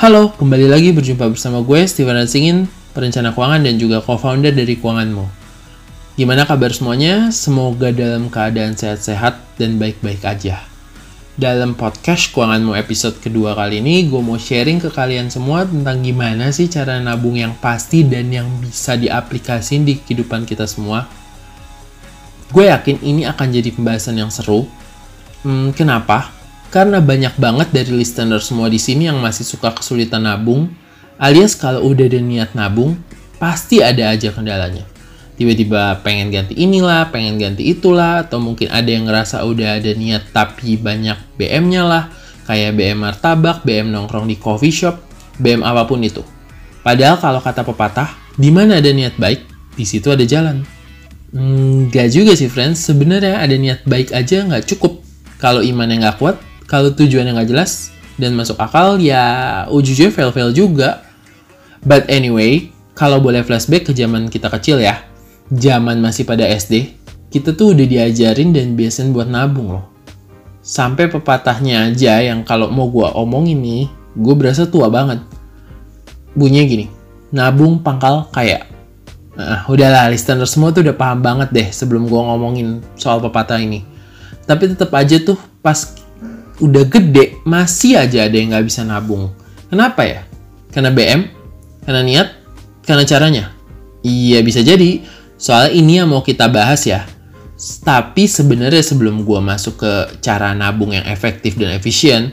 Halo, kembali lagi berjumpa bersama gue, Steven Singin, perencana keuangan dan juga co-founder dari Keuanganmu. Gimana kabar semuanya? Semoga dalam keadaan sehat-sehat dan baik-baik aja. Dalam podcast Keuanganmu episode kedua kali ini, gue mau sharing ke kalian semua tentang gimana sih cara nabung yang pasti dan yang bisa diaplikasin di kehidupan kita semua. Gue yakin ini akan jadi pembahasan yang seru. Hmm, kenapa? Karena banyak banget dari listener semua di sini yang masih suka kesulitan nabung, alias kalau udah ada niat nabung, pasti ada aja kendalanya. Tiba-tiba pengen ganti inilah, pengen ganti itulah, atau mungkin ada yang ngerasa udah ada niat tapi banyak BM-nya lah, kayak BM martabak, BM nongkrong di coffee shop, BM apa pun itu. Padahal kalau kata pepatah, di mana ada niat baik, di situ ada jalan. Enggak juga sih friends, sebenarnya ada niat baik aja nggak cukup. Kalau imannya nggak kuat, kalau tujuannya nggak jelas dan masuk akal ya ujungnya fail-fail juga. But anyway, kalau boleh flashback ke zaman kita kecil ya, zaman masih pada SD, kita tuh udah diajarin dan biasain buat nabung loh. Sampai pepatahnya aja yang kalau mau gua omongin nih, gue berasa tua banget. Bunyinya gini, nabung pangkal kaya. Nah, udahlah, listener semua tuh udah paham banget deh sebelum gua ngomongin soal pepatah ini. Tapi tetap aja tuh pas udah gede masih aja ada yang nggak bisa nabung. Kenapa ya? Karena BM? Karena niat? Karena caranya? Iya bisa jadi. Soal ini yang mau kita bahas ya. Tapi sebenarnya sebelum gue masuk ke cara nabung yang efektif dan efisien,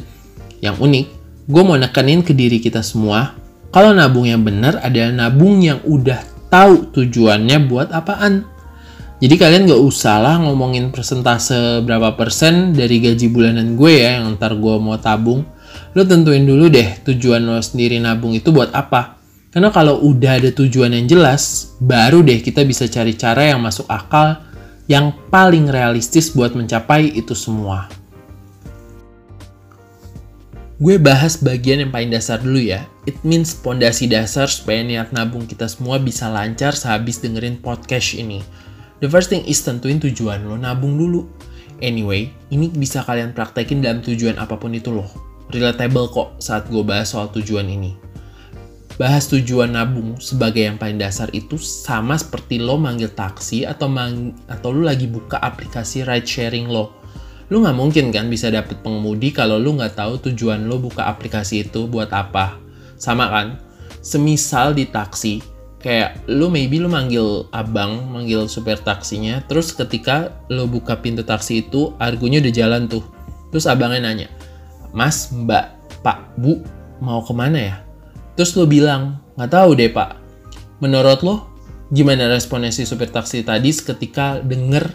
yang unik, gue mau nekenin ke diri kita semua, kalau nabung yang benar adalah nabung yang udah tahu tujuannya buat apaan. Jadi kalian gak usah lah ngomongin persentase berapa persen dari gaji bulanan gue ya yang ntar gue mau tabung. Lo tentuin dulu deh tujuan lo sendiri nabung itu buat apa. Karena kalau udah ada tujuan yang jelas, baru deh kita bisa cari cara yang masuk akal yang paling realistis buat mencapai itu semua. Gue bahas bagian yang paling dasar dulu ya. It means pondasi dasar supaya niat nabung kita semua bisa lancar sehabis dengerin podcast ini. The first thing is tentuin tujuan lo nabung dulu. Anyway, ini bisa kalian praktekin dalam tujuan apa pun itu loh. Relatable kok saat gue bahas soal tujuan ini. Bahas tujuan nabung sebagai yang paling dasar itu sama seperti lo manggil taksi atau mang atau lo lagi buka aplikasi ride sharing lo. Lo nggak mungkin kan bisa dapet pengemudi kalau lo nggak tahu tujuan lo buka aplikasi itu buat apa. Sama kan? Semisal di taksi, kayak lu maybe lu manggil abang, manggil supir taksinya, terus ketika lu buka pintu taksi itu, argonya udah jalan tuh. Terus abangnya nanya, Mas, Mbak, Pak, Bu, mau ke mana ya? Terus lu bilang, nggak tahu deh pak. Menurut lo, gimana responnya si supir taksi tadi ketika denger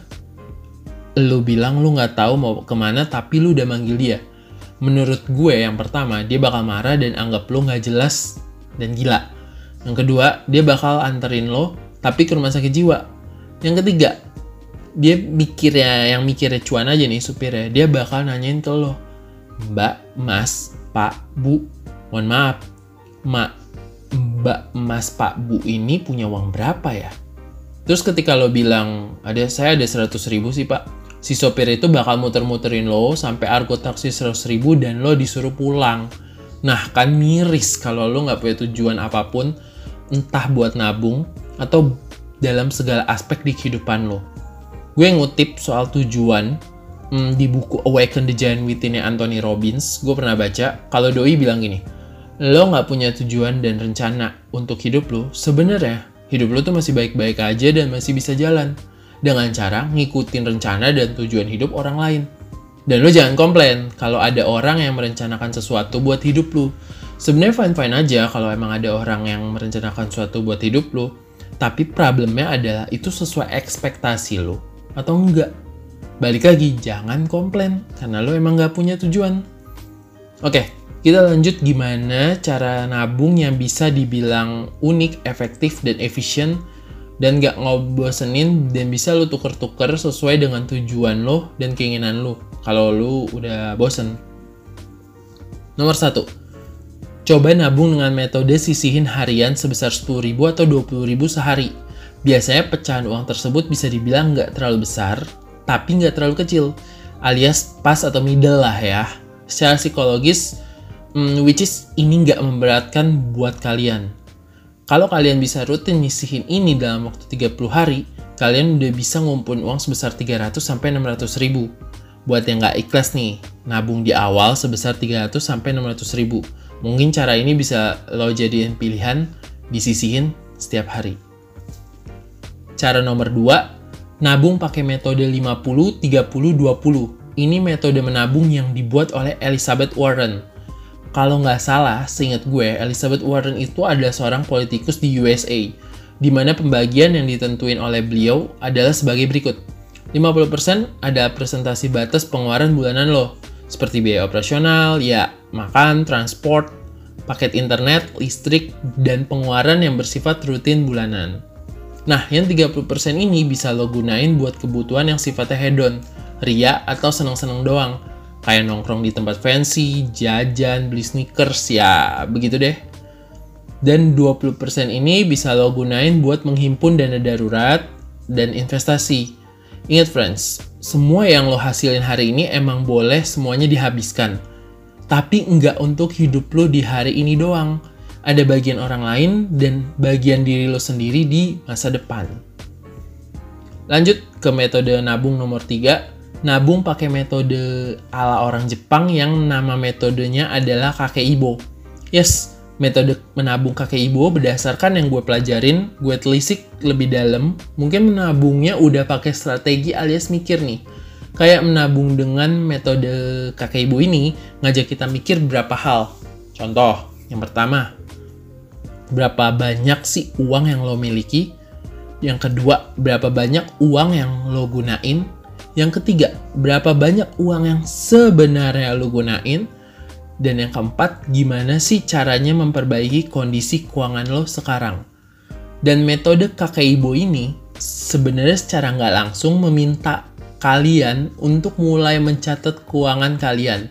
lu bilang lu nggak tahu mau ke mana tapi lu udah manggil dia? Menurut gue yang pertama, dia bakal marah dan anggap lu nggak jelas dan gila yang kedua, dia bakal anterin lo tapi ke rumah sakit jiwa. Yang ketiga, dia mikirnya yang mikirnya cuan aja nih supirnya. Dia bakal nanyain ke lo, Mbak, Mas, Pak, Bu, mohon maaf, Mak, Mbak, Mas, Pak, Bu ini punya uang berapa ya? Terus ketika lo bilang, ada saya ada 100 ribu sih pak, si sopir itu bakal muter-muterin lo sampai argo taksi 100 ribu dan lo disuruh pulang. Nah kan miris kalau lo nggak punya tujuan apa pun, entah buat nabung atau dalam segala aspek di kehidupan lo. Gue ngutip soal tujuan hmm, di buku Awaken the Giant within Anthony Robbins. Gue pernah baca kalau doi bilang gini, lo nggak punya tujuan dan rencana untuk hidup lo, sebenarnya hidup lo tuh masih baik-baik aja dan masih bisa jalan dengan cara ngikutin rencana dan tujuan hidup orang lain. Dan lo jangan komplain kalau ada orang yang merencanakan sesuatu buat hidup lo sebenarnya fine fine aja kalau emang ada orang yang merencanakan suatu buat hidup lo tapi problemnya adalah itu sesuai ekspektasi lo atau enggak. Balik lagi jangan komplain karena lo emang nggak punya tujuan. Oke kita lanjut gimana cara nabung yang bisa dibilang unik, efektif, dan efisien dan gak ngobosenin dan bisa lo tuker-tuker sesuai dengan tujuan lo dan keinginan lo kalau lo udah bosen. Nomor satu, Coba nabung dengan metode sisihin harian sebesar 10.000 atau 20.000 sehari. Biasanya pecahan uang tersebut bisa dibilang nggak terlalu besar, tapi nggak terlalu kecil, alias pas atau middle lah ya. Secara psikologis, Hmm, which is ini nggak memberatkan buat kalian. Kalau kalian bisa rutin nyisihin ini dalam waktu 30 hari, kalian udah bisa ngumpulin uang sebesar 300 sampai 600 ribu. Buat yang nggak ikhlas nih, nabung di awal sebesar 300 sampai 600 ribu. Mungkin cara ini bisa lo jadiin pilihan disisihin setiap hari. Cara nomor 2, nabung pakai metode 50 30 20. Ini metode menabung yang dibuat oleh Elizabeth Warren kalau nggak salah, seingat gue, Elizabeth Warren itu adalah seorang politikus di USA, di mana pembagian yang ditentuin oleh beliau adalah sebagai berikut. 50% ada presentasi batas pengeluaran bulanan lo, seperti biaya operasional, ya, makan, transport, paket internet, listrik, dan pengeluaran yang bersifat rutin bulanan. Nah, yang 30% ini bisa lo gunain buat kebutuhan yang sifatnya hedon, ria, atau seneng-seneng doang, kayak nongkrong di tempat fancy, jajan, beli sneakers, ya begitu deh. Dan 20% ini bisa lo gunain buat menghimpun dana darurat dan investasi. Ingat friends, semua yang lo hasilin hari ini emang boleh semuanya dihabiskan. Tapi nggak untuk hidup lo di hari ini doang. Ada bagian orang lain dan bagian diri lo sendiri di masa depan. Lanjut ke metode nabung nomor 3, nabung pakai metode ala orang Jepang yang nama metodenya adalah kakek ibo. Yes, metode menabung kakek ibo berdasarkan yang gue pelajarin, gue telisik lebih dalam, mungkin menabungnya udah pakai strategi alias mikir nih. Kayak menabung dengan metode kakek ibu ini ngajak kita mikir berapa hal. Contoh, yang pertama, berapa banyak sih uang yang lo miliki? Yang kedua, berapa banyak uang yang lo gunain? Yang ketiga, berapa banyak uang yang sebenarnya lo gunain? Dan yang keempat, gimana sih caranya memperbaiki kondisi keuangan lo sekarang? Dan metode kakek ibu ini sebenarnya secara nggak langsung meminta kalian untuk mulai mencatat keuangan kalian.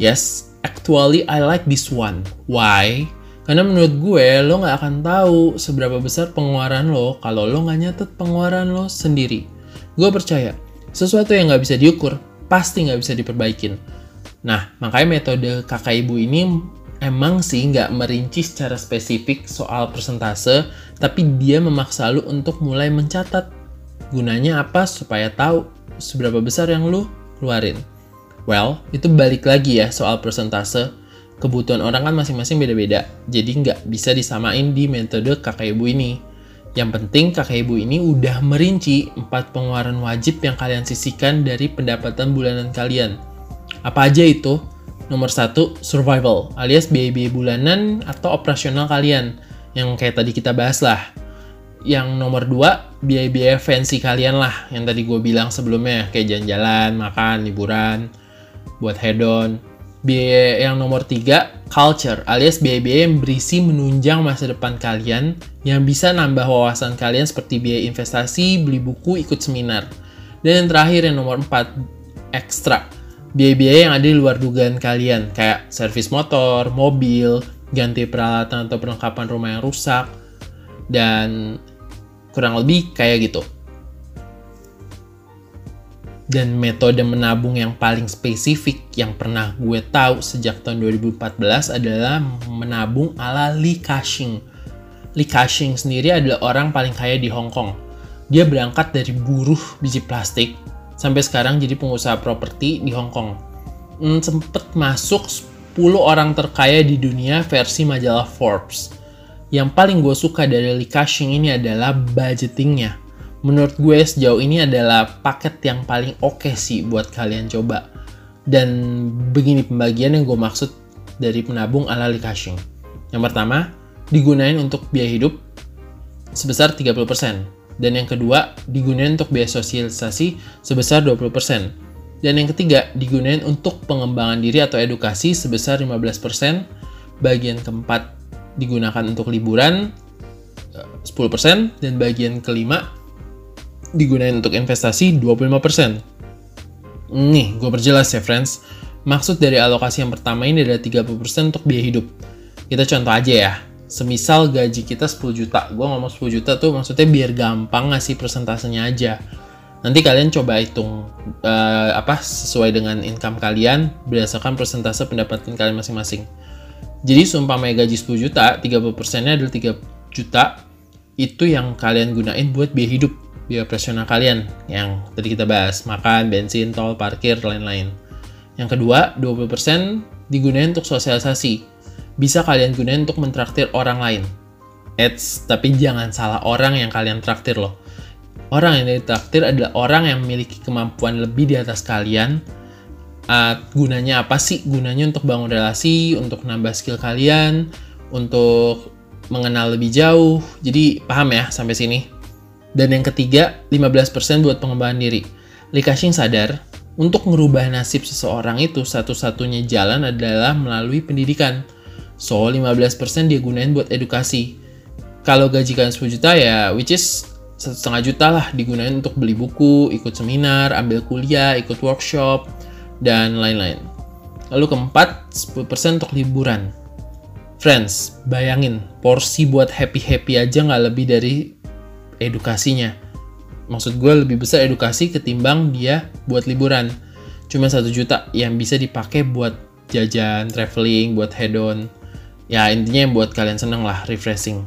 Yes, actually I like this one. Why? Karena menurut gue, lo nggak akan tahu seberapa besar pengeluaran lo kalau lo nggak nyatet pengeluaran lo sendiri. Gue percaya, sesuatu yang nggak bisa diukur pasti nggak bisa diperbaikin. Nah, makanya metode kakak ibu ini emang sih nggak merinci secara spesifik soal persentase, tapi dia memaksa lu untuk mulai mencatat. Gunanya apa? Supaya tahu seberapa besar yang lu keluarin. Well, itu balik lagi ya soal persentase. Kebutuhan orang kan masing-masing beda-beda, jadi nggak bisa disamain di metode kakak ibu ini. Yang penting kakak ibu ini udah merinci 4 pengeluaran wajib yang kalian sisihkan dari pendapatan bulanan kalian. Apa aja itu? Nomor satu, survival, alias biaya-biaya bulanan atau operasional kalian, yang kayak tadi kita bahas lah. Yang nomor dua, biaya-biaya fancy kalian lah, yang tadi gue bilang sebelumnya, kayak jalan-jalan, makan, liburan, buat hedon. Biaya yang nomor tiga, culture alias biaya-biaya yang berisi menunjang masa depan kalian yang bisa nambah wawasan kalian seperti biaya investasi, beli buku, ikut seminar. Dan yang terakhir yang nomor 4, ekstra. Biaya-biaya yang ada di luar dugaan kalian kayak servis motor, mobil, ganti peralatan atau perlengkapan rumah yang rusak dan kurang lebih kayak gitu dan metode menabung yang paling spesifik yang pernah gue tahu sejak tahun 2014 adalah menabung ala Li Ka-shing. Li Ka-shing sendiri adalah orang paling kaya di Hong Kong. Dia berangkat dari buruh biji plastik sampai sekarang jadi pengusaha properti di Hong Kong. Hmm, sempet masuk 10 orang terkaya di dunia versi majalah Forbes. Yang paling gue suka dari Ka-shing ini adalah budgetingnya menurut gue sejauh ini adalah paket yang paling oke okay sih buat kalian coba. Dan begini pembagian yang gue maksud dari penabung ala Likashing. Yang pertama, digunain untuk biaya hidup sebesar 30%. Dan yang kedua, digunain untuk biaya sosialisasi sebesar 20%. Dan yang ketiga, digunain untuk pengembangan diri atau edukasi sebesar 15%. Bagian keempat, digunakan untuk liburan 10%. Eh, Dan bagian kelima, digunakan untuk investasi 25%. Nih, gue perjelas ya friends. Maksud dari alokasi yang pertama ini adalah 30% untuk biaya hidup. Kita contoh aja ya. Semisal gaji kita 10 juta. Gue ngomong 10 juta tuh maksudnya biar gampang ngasih persentasenya aja. Nanti kalian coba hitung uh, apa sesuai dengan income kalian berdasarkan persentase pendapatan kalian masing-masing. Jadi seumpama gaji 10 juta, 30%-nya adalah 3 juta itu yang kalian gunain buat biaya hidup, biaya operasional kalian yang tadi kita bahas, makan, bensin, tol, parkir, lain-lain. Yang kedua, 20% digunain untuk sosialisasi. Bisa kalian gunain untuk mentraktir orang lain. Eits, tapi jangan salah orang yang kalian traktir loh. Orang yang ditraktir adalah orang yang memiliki kemampuan lebih di atas kalian. Uh, gunanya apa sih? Gunanya untuk bangun relasi, untuk nambah skill kalian, untuk mengenal lebih jauh. Jadi paham ya sampai sini. Dan yang ketiga, 15% buat pengembangan diri. Lee sadar, untuk merubah nasib seseorang itu satu-satunya jalan adalah melalui pendidikan. So, 15% dia gunain buat edukasi. Kalau gaji kalian 10 juta ya, which is setengah juta lah digunain untuk beli buku, ikut seminar, ambil kuliah, ikut workshop, dan lain-lain. Lalu keempat, 10% untuk liburan. Friends, bayangin, porsi buat happy-happy aja nggak lebih dari edukasinya. Maksud gue lebih besar edukasi ketimbang dia buat liburan. Cuma satu juta yang bisa dipakai buat jajan, traveling, buat head on. Ya intinya buat kalian seneng lah, refreshing.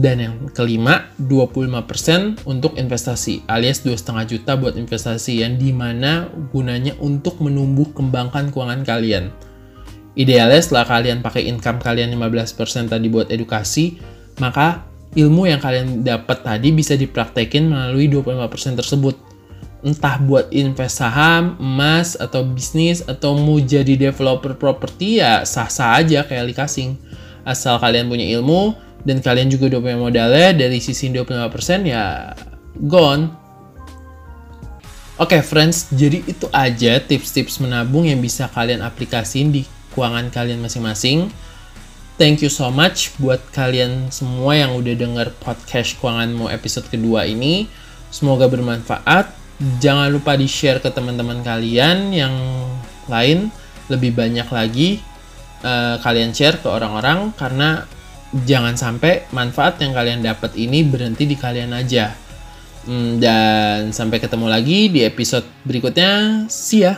Dan yang kelima, 25% untuk investasi, alias 2,5 juta buat investasi yang di mana gunanya untuk menumbuh kembangkan keuangan kalian Idealnya setelah kalian pakai income kalian 15% tadi buat edukasi, maka ilmu yang kalian dapat tadi bisa dipraktekin melalui 25% tersebut. Entah buat invest saham, emas, atau bisnis, atau mau jadi developer properti ya sah-sah aja kayak likasing. Asal kalian punya ilmu, dan kalian juga udah punya modalnya, dari sisi 25% ya gone. Oke okay, friends, jadi itu aja tips-tips menabung yang bisa kalian aplikasiin di keuangan kalian masing-masing. Thank you so much buat kalian semua yang udah denger podcast keuanganmu episode kedua ini. Semoga bermanfaat. Jangan lupa di-share ke teman-teman kalian yang lain. Lebih banyak lagi uh, kalian share ke orang-orang karena jangan sampai manfaat yang kalian dapat ini berhenti di kalian aja. Hmm, dan sampai ketemu lagi di episode berikutnya. See ya!